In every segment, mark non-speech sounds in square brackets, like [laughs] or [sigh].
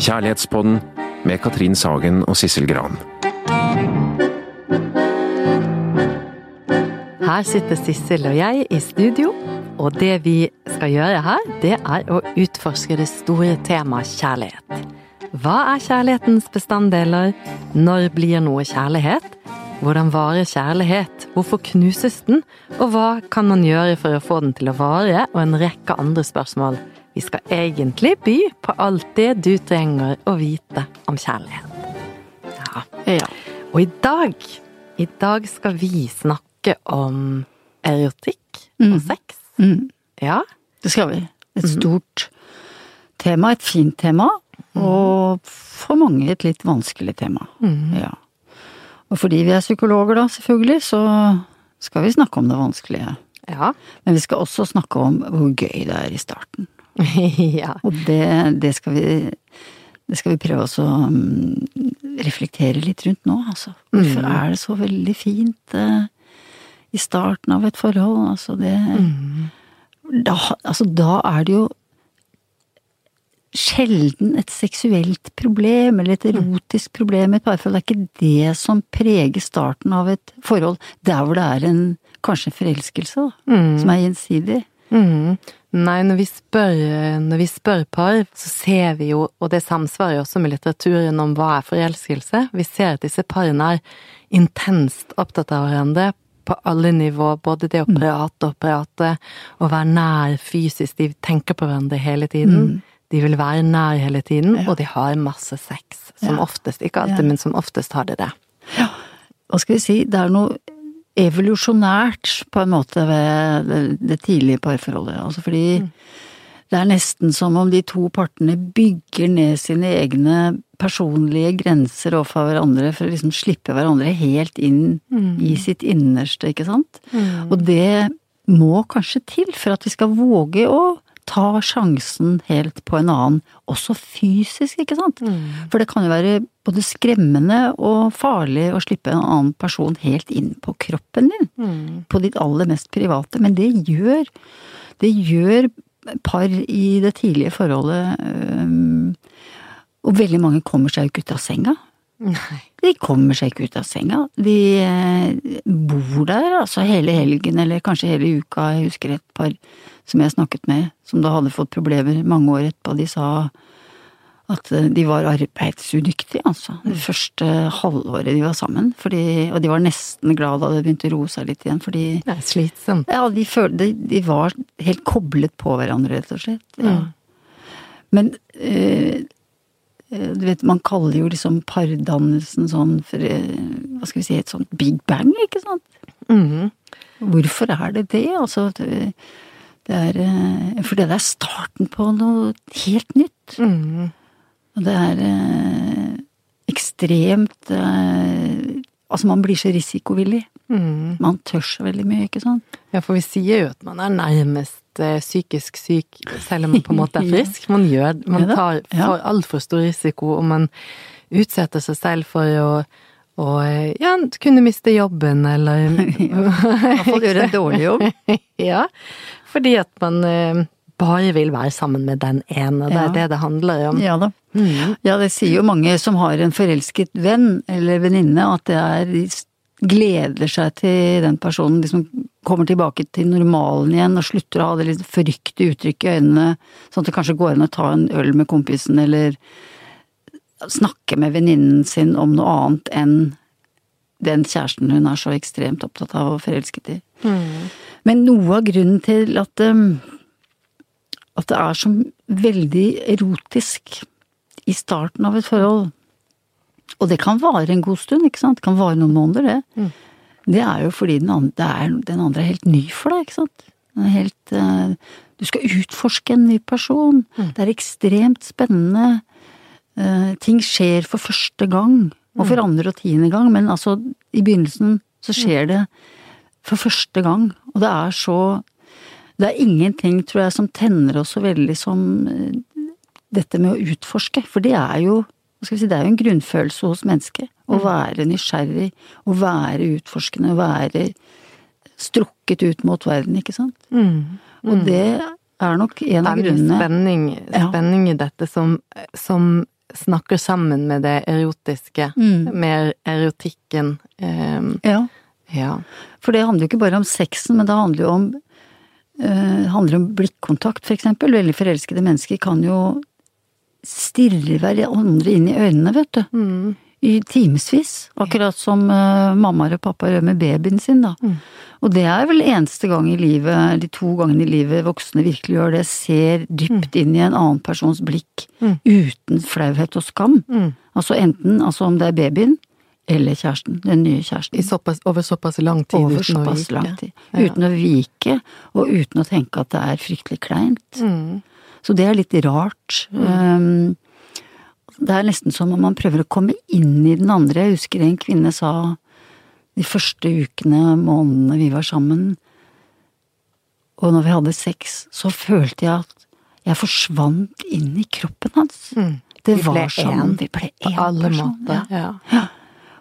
Kjærlighetspodden med Katrin Sagen og Sissel Gran. Her sitter Sissel og jeg i studio, og det vi skal gjøre her, det er å utforske det store temaet kjærlighet. Hva er kjærlighetens bestanddeler? Når blir noe kjærlighet? Hvordan varer kjærlighet? Hvorfor knuses den? Og hva kan man gjøre for å få den til å vare? Og en rekke andre spørsmål. Vi skal egentlig by på alt det du trenger å vite om kjærlighet. Ja. Ja. Og i dag, i dag skal vi snakke om erotikk og sex. Mm, Ja. det skal vi. Et stort tema, et fint tema, og for mange et litt vanskelig tema. Ja. Og fordi vi er psykologer da, selvfølgelig, så skal vi snakke om det vanskelige. Ja. Men vi skal også snakke om hvor gøy det er i starten. [laughs] ja. Og det, det skal vi det skal vi prøve å mm, reflektere litt rundt nå, altså. Hvorfor er det så veldig fint eh, i starten av et forhold? Altså det da, altså da er det jo sjelden et seksuelt problem eller et erotisk problem i et parforhold. Det er ikke det som preger starten av et forhold. Der hvor det er en kanskje en forelskelse, da. Som er gjensidig. Mm. Nei, når vi, spør, når vi spør par, så ser vi jo, og det samsvarer jo også med litteraturen om hva er forelskelse, vi ser at disse parene er intenst opptatt av hverandre på alle nivå, både det å prate og prate, og være nær fysisk, de tenker på hverandre hele tiden. De vil være nær hele tiden, og de har masse sex. Som Ja. oftest, ikke alltid, Ja. men som oftest har de det. Ja. hva skal vi si, det er noe evolusjonært på en måte ved det, tidlige parforholdet. Altså fordi det er nesten som om de to partene bygger ned sine egne personlige grenser overfor hverandre for å liksom slippe hverandre helt inn i sitt innerste, ikke sant? Og det må kanskje til for at vi skal våge å ta sjansen helt på en annen, også fysisk, ikke sant? For det kan jo være både skremmende og farlig å slippe en annen person helt inn på kroppen din, på ditt aller mest private, men det gjør, det gjør par i det tidlige forholdet, øh, og veldig mange kommer seg jo ikke ut av senga. Nei. De kommer seg ikke ut av senga. De eh, bor der altså hele helgen, eller kanskje hele uka. Jeg husker et par som jeg snakket med, som da hadde fått problemer mange år etterpå. De sa at eh, de var arbeidsudyktige, altså. Det første halvåret de var sammen. Fordi, og de var nesten glad da det begynte å roe seg litt igjen, fordi Det er slitsomt. ja, de, følte, de, var helt koblet på hverandre, rett og slett. Ja. Men eh, eh, du vet, man kaller jo liksom pardannelsen sånn for eh, Hva skal vi si, et sånt big bang, ikke sant? Mhm. Hvorfor er det det? Altså, det, er eh, Fordi det er starten på noe helt nytt. Mhm. Og det er eh, ekstremt eh, Altså, man blir så risikovillig. Mhm. Man tør så veldig mye, ikke sant? Ja, for vi sier jo at man er nærmest eh, psykisk syk, selv om man på en måte er [laughs] frisk. Man gjør, man tar for altfor stor risiko, og man utsetter seg selv for å, å eh, ja, kunne miste jobben, eller I hvert fall gjøre en dårlig jobb. [laughs] Ja, fordi at man eh, bare vil være sammen med den ene, og det Ja. er det det handler om. Ja da. Mm. Ja, det sier jo mange som har en forelsket venn eller venninne, at det er gleder seg til den personen liksom kommer tilbake til normalen igjen og slutter å ha det litt forrykte uttrykket i øynene, sånn at det kanskje går an å ta en øl med kompisen eller snakke med venninnen sin om noe annet enn den kjæresten hun er så ekstremt opptatt av og forelsket i. Men noe av grunnen til at um, at det er så veldig erotisk i starten av et forhold, og det kan vare en god stund, ikke sant, det kan vare noen måneder, det, det er jo fordi den andre, det er, den andre er helt ny for deg, ikke sant. Den er helt, uh, du skal utforske en ny person. Det er ekstremt spennende. Uh, ting skjer for første gang, og for andre og tiende gang, men altså, i begynnelsen så skjer det for første gang, og det er så det er ingenting, tror jeg, som tenner oss så veldig som eh, dette med å utforske. For det er jo si, det er jo en grunnfølelse hos mennesket. Å være nysgjerrig, å være utforskende, å være strukket ut mot verden, ikke sant. Mm. Og det er nok en av grunnene Det grunnene spenning, Ja. spenning i dette som, som snakker sammen med det erotiske, Mm. med erotikken. Um, Ja. ja. For det handler jo ikke bare om sexen, men det handler jo om uh, handler om blikkontakt, for eksempel. Veldig forelskede mennesker kan jo stirre hverandre inn i øynene, vet du. Mm. I timevis. Akkurat som uh, mammaer og pappaer gjør med babyen sin, da. Mm. Og det er vel eneste gang i livet, de to gangene i livet voksne virkelig gjør det, ser dypt inn i en annen persons blikk Mm. uten flauhet og skam. Mm. Altså enten altså om det er babyen eller kjæresten, den nye kjæresten. Såpass, over såpass lang tid over uten å vike. lang tid. Ja. Uten å vike, og uten å tenke at det er fryktelig kleint. Mm. Så det er litt rart. Mm. det er nesten som om man prøver å komme inn i den andre. Jeg husker en kvinne sa de første ukene, månedene vi var sammen, og når vi hadde sex, så følte jeg at jeg forsvant inn i kroppen hans. Mm. Det var sånn. vi ble én person. Ja. Ja.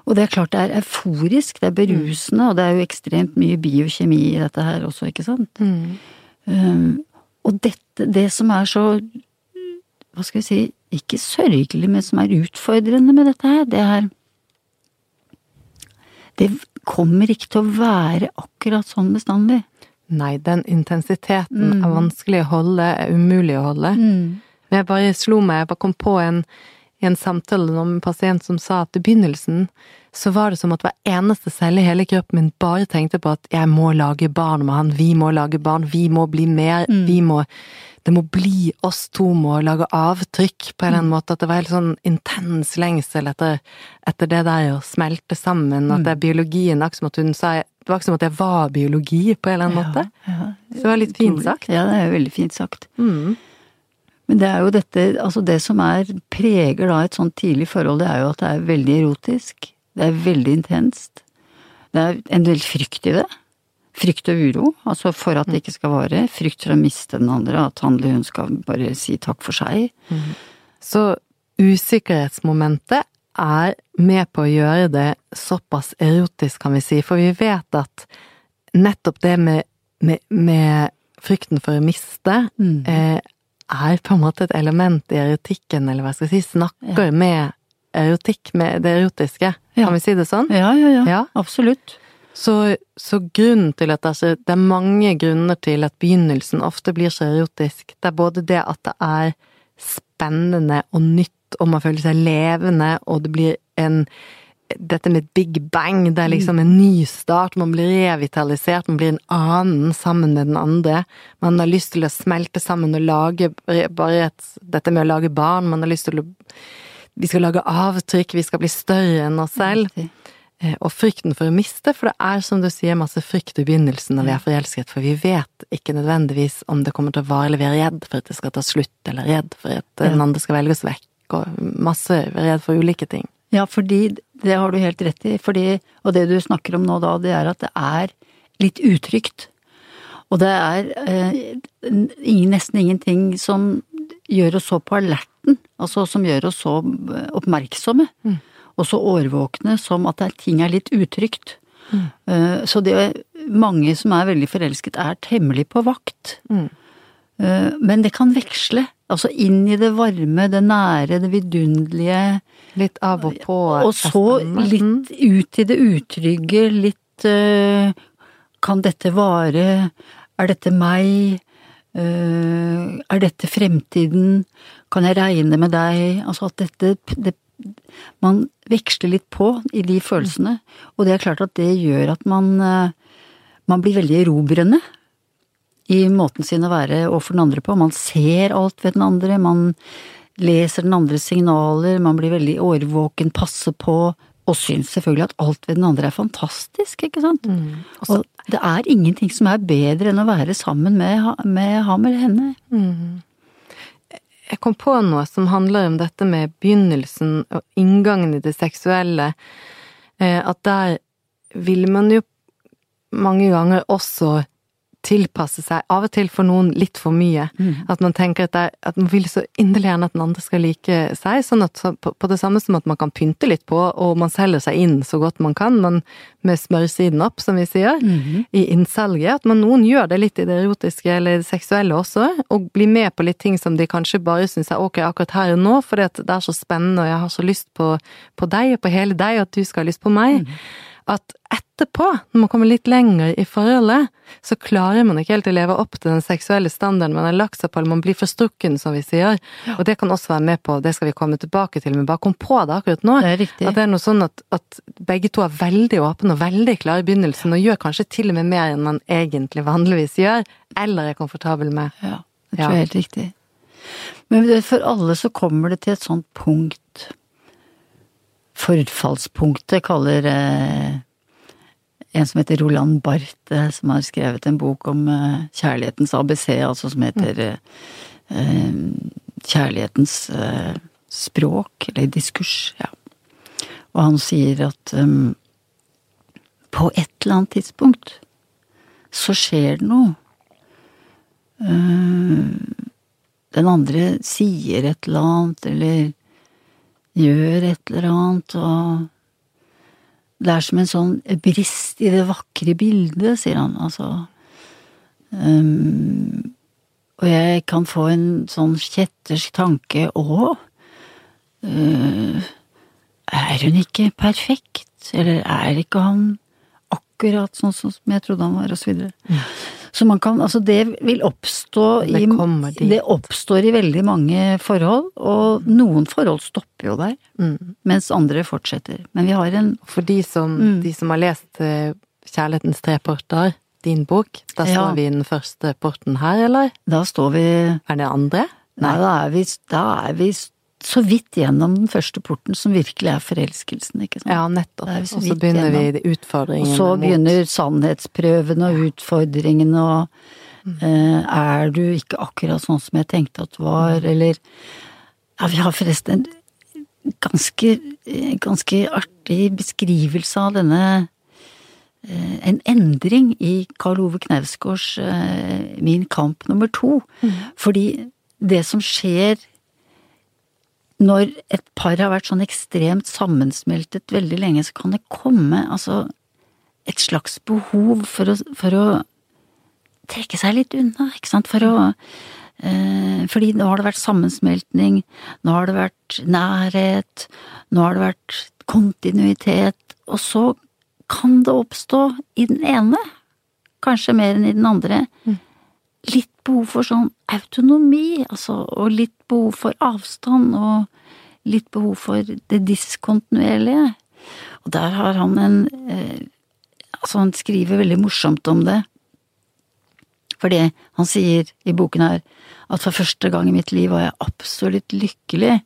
Og det er klart det er euforisk, det er berusende, og det er jo ekstremt mye biokjemi i dette her også, ikke sant? Mm. Um, og dette, det som er så, hva skal vi si, ikke sørgelig, men som er utfordrende med dette her, det er Det kommer ikke til å være akkurat sånn bestandig. Nei, den intensiteten Mm. er vanskelig å holde, er umulig å holde. Men jeg bare slo meg, jeg bare kom på en, en samtale om en pasient som sa at i begynnelsen så var det som at hver eneste celle i hele kroppen min bare tenkte på at jeg må lage barn med han, vi må lage barn, vi må bli mer, Mm. vi må Det må bli oss to må lage avtrykk på en eller annen måte. At det var helt sånn intens lengsel etter, etter det der å smelte sammen. At det er biologien, akkurat som hun sa Det var akkurat som at jeg var biologi på en eller annen måte. Ja, Så det var litt fint sagt. Ja, det er jo veldig fint sagt. Mm. Men det er jo dette, altså det som er, preger da et sånt tidlig forhold, det er jo at det er veldig erotisk. Det er veldig intenst. Det er en del frykt i det. Frykt og uro, altså for at det ikke skal vare. Frykt for å miste den andre, at han eller hun skal bare si takk for seg. Så usikkerhetsmomentet er med på å gjøre det såpass erotisk, kan vi si, for vi vet at nettopp det med, med, med frykten for å miste Mm. eh, er på en måte et element i erotikken, eller hva skal jeg si, snakker med erotikk, med det erotiske. Ja. Kan vi si det sånn? Ja, ja, ja. Ja. Absolutt. Så, så grunnen til at det er, så, det er mange grunner til at begynnelsen ofte blir så erotisk. Det er både det at det er spennende og nytt, og man føler seg levende, og det blir en dette med big bang, det er liksom en ny start, man blir revitalisert, man blir en annen sammen med den andre. Man har lyst til å smelte sammen og lage bare et Dette med å lage barn, man har lyst til å Vi skal lage avtrykk, vi skal bli større enn oss selv. Eh, Og frykten for å miste, for det er som du sier masse frykt i begynnelsen når vi er forelsket, for vi vet ikke nødvendigvis om det kommer til å vare, eller vi er redd for at det skal ta slutt, eller redd for at den andre skal velges vekk, og masse redd for ulike ting. Ja, fordi det har du helt rett i. Fordi, og det du snakker om nå da, det er at det er litt utrygt. Og det er eh, ingen, nesten ingenting som gjør oss så på alerten, altså som gjør oss så oppmerksomme. oppmerksomme. Og så årvåkne som at er, ting er litt utrygt. Eh, så det mange som er veldig forelsket, er temmelig på vakt. Mm. Eh, men det kan veksle. Altså inn i det varme, det nære, det vidunderlige. Litt av og på. Og så Mm. litt ut i det utrygge, litt eh, Kan dette vare? Er dette meg? Eh, er dette fremtiden? Kan jeg regne med deg? Altså at dette det, Man veksler litt på i de følelsene, og det er klart at det gjør at man eh, Man blir veldig erobrende i måten sin å være overfor den andre på. Man ser alt ved den andre, man leser den andres signaler, man blir veldig årvåken, passer på, og syns selvfølgelig at alt ved den andre er fantastisk, ikke sant? Mm. Også, Og det er ingenting som er bedre enn å være sammen med, med ham eller henne. Mm. Jeg kom på noe som handler om dette med begynnelsen og inngangen i det seksuelle. Eh, At der vil man jo mange ganger også tilpasse seg, av og til for noen litt for mye. At man tenker at, det at man vil så inderlig gjerne at den andre skal like seg, sånn at på, på det samme som at man kan pynte litt på, og man selger seg inn så godt man kan, men med smørsiden opp, som vi sier, i innsalget. At man, noen gjør det litt i det erotiske eller det seksuelle også, og blir med på litt ting som de kanskje bare syns er ok akkurat her og nå, fordi at det er så spennende, og jeg har så lyst på, på deg og på hele deg, og at du skal ha lyst på meg. At etterpå, når man kommer litt lenger i forholdet, så klarer man ikke helt å leve opp til den seksuelle standarden man har lagt seg på, eller man blir forstrukken, som vi sier. Og det kan også være med på, det skal vi komme tilbake til, men bare kom på det akkurat nå. Det er riktig. At det er noe sånn at, at begge to er veldig åpne og veldig klare i begynnelsen, og gjør kanskje til og med mer enn man egentlig vanligvis gjør, eller er komfortabel med. Ja, det tror jeg er helt riktig. Men for alle så kommer det til et sånt punkt Forfallspunktet kaller eh, en som heter Roland Barthe, som har skrevet en bok om eh, kjærlighetens ABC, altså som heter eh, eh, Kjærlighetens språk, eller diskurs. Ja. Og han sier at um, på et eller annet tidspunkt så skjer det noe. Uh, den andre sier et eller annet, eller gjør et eller annet, og det er som en sånn brist i det vakre bildet, sier han, altså. Um, og jeg kan få en sånn kjettersk tanke, òg. Uh, er hun ikke perfekt, eller er ikke han akkurat sånn som jeg trodde han var, og så videre. Så man kan, altså det vil oppstå Det i. Det oppstår i veldig mange forhold, og noen forhold stopper jo der, Mm. mens andre fortsetter. Men vi har en For de som, Mm. de som har lest eh, Kjærlighetens tre porter, din bok, da står Ja. vi i den første porten her, eller? Da står vi Er det andre? Nei, da er vi, da er vi så vidt gjennom den første porten, som virkelig er forelskelsen, ikke sant. Ja, nettopp. Og så begynner gjennom. vi utfordringene Og så mot- begynner sannhetsprøven og utfordringen og eh, Er du ikke akkurat sånn som jeg tenkte at du var, eller Ja, vi har forresten en ganske, eh, ganske artig beskrivelse av denne eh, En endring i Karl Ove Knausgårds Min kamp nummer to. Fordi det som skjer når et par har vært sånn ekstremt sammensmeltet veldig lenge, så kan det komme altså et slags behov for å, for å trekke seg litt unna, ikke sant, for å eh, Fordi nå har det vært sammensmeltning, nå har det vært nærhet, nå har det vært kontinuitet, og så kan det oppstå i den ene, kanskje mer enn i den andre, litt behov for sånn autonomi, altså, og litt behov for avstand, og litt behov for det diskontinuerlige. Og der har han en eh, Altså, han skriver veldig morsomt om det. Fordi han sier i boken her at for første gang i mitt liv var jeg absolutt lykkelig.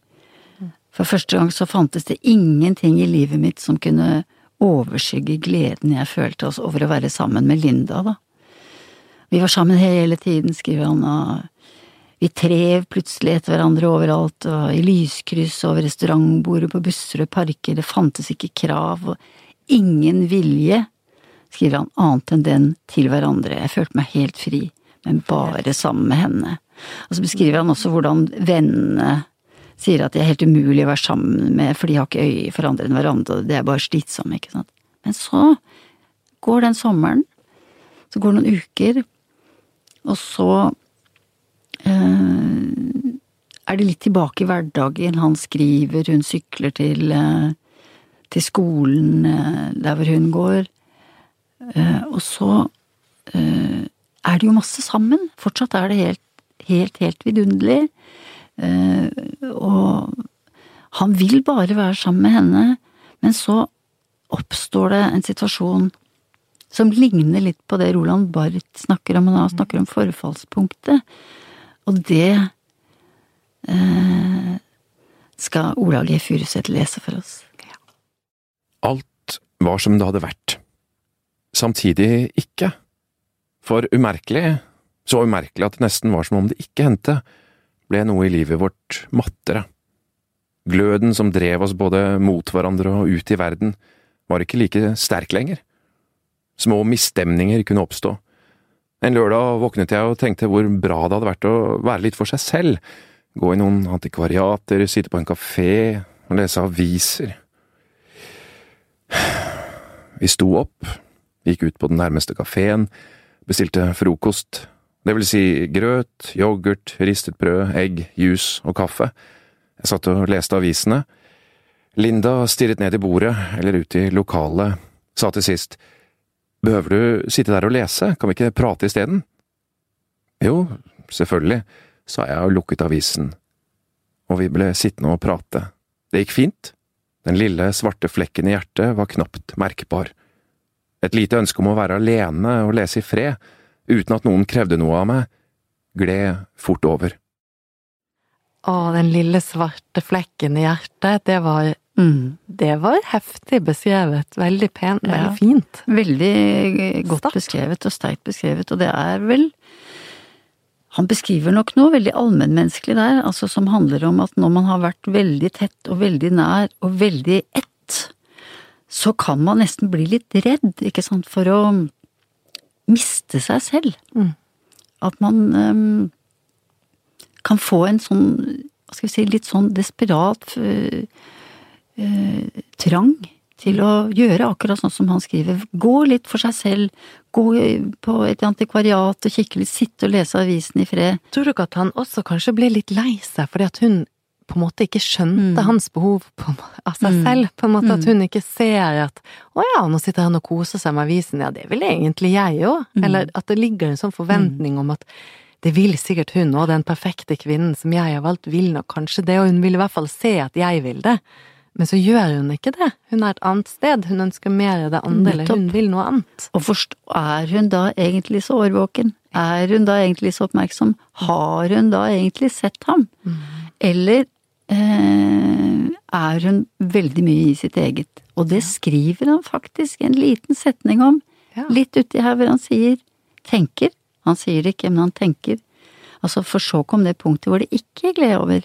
For første gang så fantes det ingenting i livet mitt som kunne overskygge gleden jeg følte oss over å være sammen med Linda, da. Vi var sammen hele tiden, skriver han, og vi trev plutselig etter hverandre overalt, og i lyskryss over restaurantbordet på busser og parker, det fantes ikke krav og ingen vilje, skriver han, annet enn den til hverandre, jeg følte meg helt fri, men bare sammen med henne. Og så beskriver han også hvordan vennene sier at de er helt umulig å være sammen med, for de har ikke øye for andre enn hverandre, og det er bare slitsomme, ikke sant. Men så går den sommeren, så går det noen uker, og så er det litt tilbake i hverdagen. Han skriver, hun sykler til, eh, til skolen eh, der hvor hun går. Eh, og så eh, er det jo masse sammen. Fortsatt er det helt, helt, helt vidunderlig. Eh, og han vil bare være sammen med henne, men så oppstår det en situasjon som ligner litt på det Roland Barth snakker om, og da snakker om forfallspunktet. Og det eh, skal Olav G. Furuseth lese for oss. Alt var som det hadde vært. Samtidig ikke. For umerkelig, så umerkelig at det nesten var som om det ikke hendte, ble noe i livet vårt mattere. Gløden som drev oss både mot hverandre og ut i verden, var ikke like sterk lenger. Små misstemninger kunne oppstå. En lørdag våknet jeg og tenkte hvor bra det hadde vært å være litt for seg selv. Gå i noen antikvariater, sitte på en kafé og lese aviser. Vi sto opp, gikk ut på den nærmeste kafeen, bestilte frokost, det vil si grøt, yoghurt, ristet brød, egg, juice og kaffe. Jeg satt og leste avisene. Linda stirret ned i bordet, eller ut i lokalet, sa til sist, Behøver du sitte der og lese, kan vi ikke prate isteden? Jo, selvfølgelig, sa jeg og lukket avisen, og vi ble sittende og prate. Det gikk fint. Den lille, svarte flekken i hjertet var knapt merkbar. Et lite ønske om å være alene og lese i fred, uten at noen krevde noe av meg, gled fort over. Å, den lille svarte flekken i hjertet, det var Mm. Det var heftig beskrevet. Veldig pent, Ja. veldig fint. Veldig godt Sterkt. beskrevet og sterkt beskrevet, og det er vel Han beskriver nok noe veldig allmennmenneskelig der, altså som handler om at når man har vært veldig tett og veldig nær og veldig ett, så kan man nesten bli litt redd, ikke sant, for å miste seg selv. Mm. At man um, kan få en sånn, hva skal vi si, litt sånn desperat øh, øh, trang til å gjøre akkurat sånn som han skriver. Gå litt for seg selv, gå på et antikvariat og kikke litt, sitte og lese avisen i fred. Tror du ikke at han også kanskje ble litt lei seg fordi at hun på en måte ikke skjønte Mm. hans behov på, av seg Mm. selv? På en måte At Mm. hun ikke ser at 'å ja, nå sitter han og koser seg med avisen', ja det vil egentlig jeg òg. Mm. Eller at det ligger en sånn forventning om at det vil sikkert hun òg, den perfekte kvinnen som jeg har valgt, vil nok kanskje det, og hun vil i hvert fall se at jeg vil det. Men så gjør hun ikke det. Hun er et annet sted, hun ønsker mer av det andre, eller hun vil noe annet. Og forst er hun da egentlig så årvåken? Er hun da egentlig så oppmerksom? Har hun da egentlig sett ham? Eller eh, er hun veldig mye i sitt eget? Og det skriver han faktisk en liten setning om, Ja. litt uti her hvor han sier tenker. Han sier det ikke, men han tenker. Altså, for så kom det punktet hvor det ikke gled over.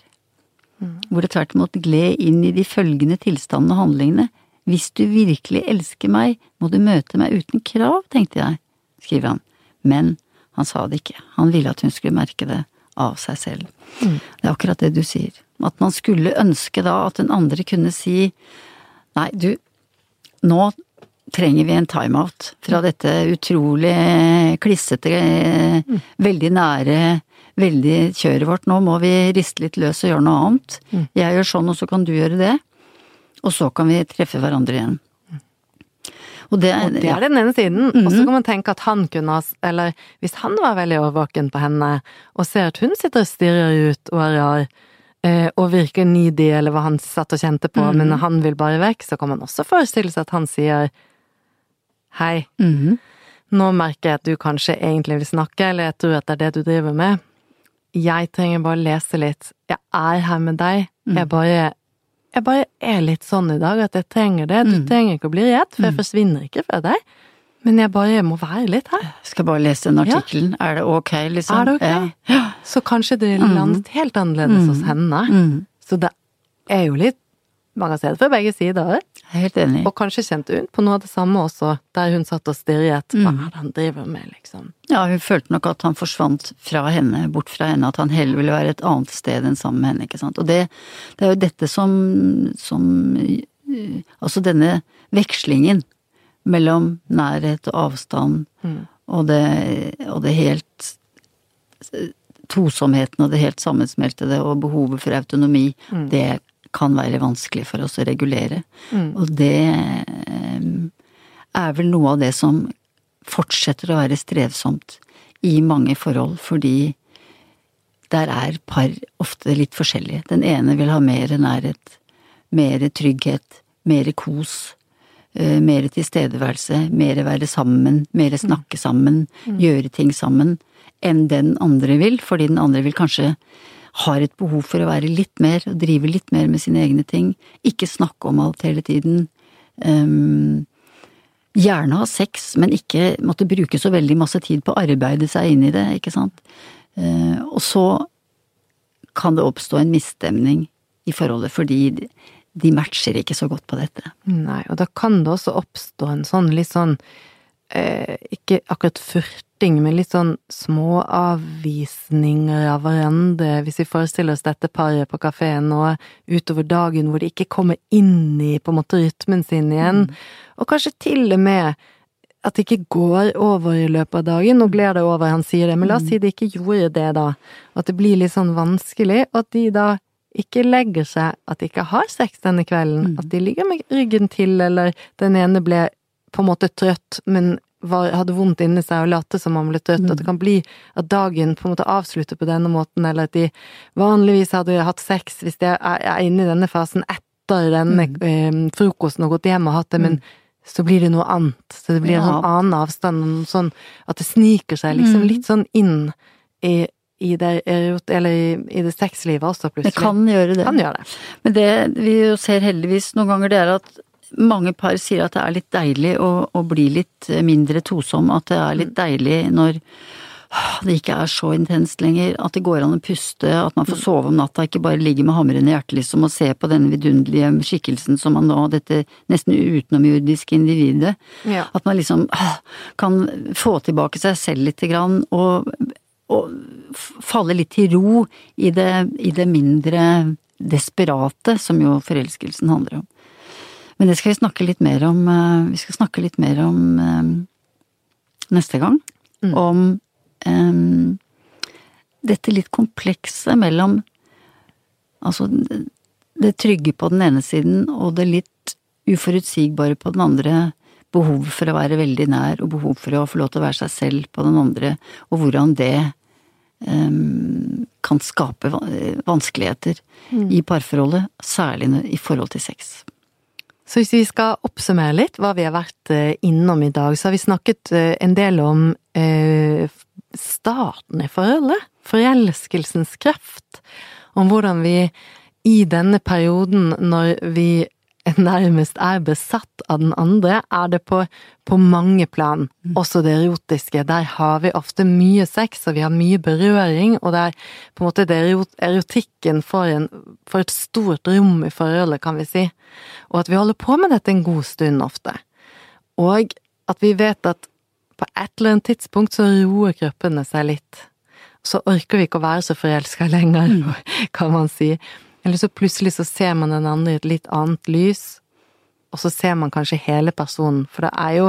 Hvor det tvert imot gled inn i de følgende tilstandene og handlingene. Hvis du virkelig elsker meg, må du møte meg uten krav, tenkte jeg, skriver han. Men han sa det ikke. Han ville at hun skulle merke det av seg selv. Det er akkurat det du sier. At man skulle ønske da at den andre kunne si nei, du, nå trenger vi en timeout fra dette utrolig klissete, veldig nære, veldig kjøret vårt. Nå må vi riste litt løs og gjøre noe annet. Jeg gjør sånn, og så kan du gjøre det. Og så kan vi treffe hverandre igjen. Og det, Og det er den ene siden. Mhm. Og så kan man tenke at han kunne ha Eller hvis han var veldig overvåken på henne, og ser at hun sitter og stirrer ut og er rar, eh, og virker needy, eller hva han satt og kjente på, Mhm. men han vil bare vekk, så kan man også forestille seg at han sier Hei, Mhm. nå merker jeg at du kanskje egentlig vil snakke, eller jeg tror at det er det du driver med. Jeg trenger bare lese litt. Jeg er her med deg. Mm. Jeg bare jeg bare er litt sånn i dag at jeg trenger det. Du Mm. trenger ikke å bli redd, for jeg forsvinner ikke fra deg. Men jeg bare må være litt her. Skal bare lese den artikkelen. Er det ok, liksom? Er det ok? Ja. ja. Så kanskje det Mm. landet helt annerledes hos henne. Mm. Så det er jo litt Man kan se det fra begge sider. Jeg er helt enig. Og kanskje kjente hun på noe av det samme også, der hun satt og stirret. Mm. Hva er det han driver med, liksom? Ja, hun følte nok at han forsvant fra henne, bort fra henne, at han heller ville være et annet sted enn sammen med henne, ikke sant. Og det, det er jo dette som, som eh, Altså denne vekslingen mellom nærhet og avstand Mm. og, det, og det helt Tosomheten og det helt sammensmeltede og behovet for autonomi, Mm. det kan være vanskelig for oss å regulere. Mm. Og det eh, er vel noe av det som fortsetter å være strevsomt i mange forhold, fordi der er par ofte litt forskjellige. Den ene vil ha mer nærhet, mer trygghet, mer kos, eh, mer tilstedeværelse, mer være sammen, mer snakke sammen, gjøre ting sammen, enn den andre vil, fordi den andre vil kanskje har et behov for å være litt mer, og drive litt mer med sine egne ting, ikke snakke om alt hele tiden. Um, gjerne ha sex, men ikke måtte bruke så veldig masse tid på å arbeide seg inn i det, ikke sant. Uh, og så kan det oppstå en misstemning i forholdet, fordi de- matcher ikke så godt på dette. Nei, og da kan det også oppstå en sånn litt sånn eh, Ikke akkurat flørting med litt sånn små avvisninger av hverandre, hvis vi forestiller oss dette paret på kafeen nå utover dagen hvor de ikke kommer inn i på en måte rytmen sin igjen, og kanskje til og med at det ikke går over i løpet av dagen. Nå gled det over, han sier det, men la oss si det ikke gjorde det, da. At det blir litt sånn vanskelig, og at de da ikke legger seg, at de ikke har sex denne kvelden. At de ligger med ryggen til, eller den ene ble på en måte trøtt, men var, hadde vondt inni seg og late som han ble trøtt. At det kan bli at dagen på en måte avslutter på denne måten, eller at de vanligvis hadde hatt sex hvis de er, inne i denne fasen etter denne eh, frokosten og gått hjem og hatt det, men så blir det noe annet. Så det blir en Ja. sånn annen avstand, sånn at det sniker seg liksom Mm. litt sånn inn i, i det eller i, det sexlivet også, Det plutselig. kan gjøre det. kan gjøre det. Men det vi jo ser heldigvis noen ganger, det er at mange par sier at det er litt deilig å, å bli litt mindre tosom. At det er litt deilig når det ikke er så intenst lenger. At det går an å puste, at man får sove om natta, ikke bare ligge med hammeren i hjertet liksom og se på denne vidunderlige skikkelsen som man nå, dette nesten utenomjordiske individet. Ja. At man liksom kan få tilbake seg selv lite grann, og, og falle litt til ro i det, i det mindre desperate, som jo forelskelsen handler om. Men det skal vi snakke litt mer om, eh, vi skal snakke litt mer om eh, neste gang. Mm. Om um, dette litt komplekse mellom altså det, trygge på den ene siden og det litt uforutsigbare på den andre. Behov for å være veldig nær og behov for å få lov til å være seg selv på den andre, og hvordan det um, kan skape vanskeligheter vanskeligheter i parforholdet, særlig i forhold til sex. Så hvis vi skal oppsummere litt hva vi har vært eh, innom i dag, så har vi snakket eh, en del om eh, starten i forholdet. Forelskelsens kreft. Om hvordan vi i denne perioden, når vi nærmest er besatt av den andre, er det på, på mange plan. Også det erotiske. Der har vi ofte mye sex, og vi har mye berøring, og det er på en måte det erotikken får, en, får et stort rom i forholdet, kan vi si. Og at vi holder på med dette en god stund ofte. Og at vi vet at på et eller annet tidspunkt så roer kroppene seg litt. Så orker vi ikke å være så forelska lenger, [laughs] kan man si. Eller så plutselig så ser man den andre i et litt annet lys, og så ser man kanskje hele personen, for det er jo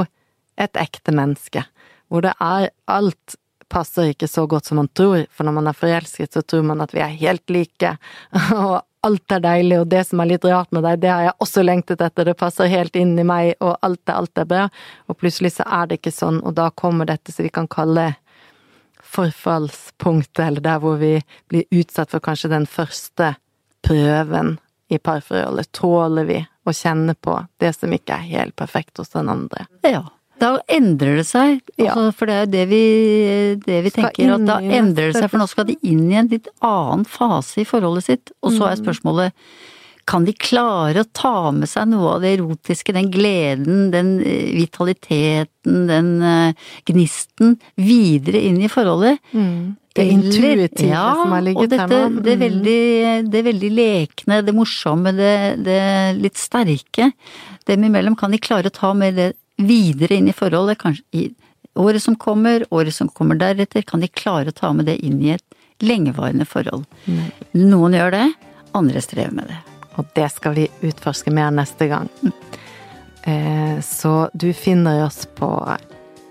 et ekte menneske, hvor det er alt passer ikke så godt som man tror, for når man er forelsket, så tror man at vi er helt like, [laughs] og alt er deilig, og det som er litt rart med deg, det har jeg også lengtet etter, det passer helt inn i meg, og alt er, alt er bra, og plutselig så er det ikke sånn, og da kommer dette som vi kan kalle forfallspunktet, eller der hvor vi blir utsatt for kanskje den første prøven i parforholdet. Tåler vi å kjenne på det som ikke er helt perfekt hos den andre? Ja. Da endrer det seg, Ja. altså, for det er jo det vi, det vi tenker, at da endrer det seg, for nå skal de inn i en litt annen fase i forholdet sitt. Og så er Mm. spørsmålet, kan de klare å ta med seg noe av det erotiske, den gleden, den eh, vitaliteten, den eh, gnisten, videre inn i forholdet? Det Eller- intuitive ja, som har ligget dette, her nå. Det, er veldig, det veldig lekne, det morsomme, det, det litt sterke. Dem imellom kan de klare å ta med det videre inn i forholdet, kanskje i året som kommer, året som kommer deretter, kan de klare å ta med det inn i et lengevarende forhold. Noen gjør det, andre strever med det. Og det skal vi utforske mer neste gang. Eh, Så du finner oss på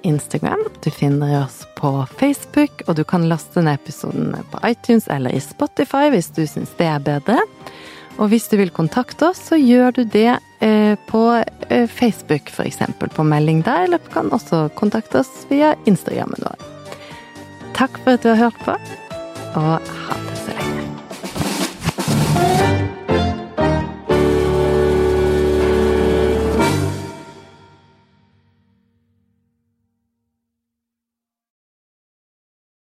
Instagram, du finner oss på Facebook, og du kan laste ned episodene på iTunes eller i Spotify hvis du syns det er bedre. Og hvis du vil kontakte oss, så gjør du det eh, på eh, Facebook f.eks. på melding der, eller du kan også kontakte oss via Instagrammen vår. Takk for at du har hørt på, og ha det så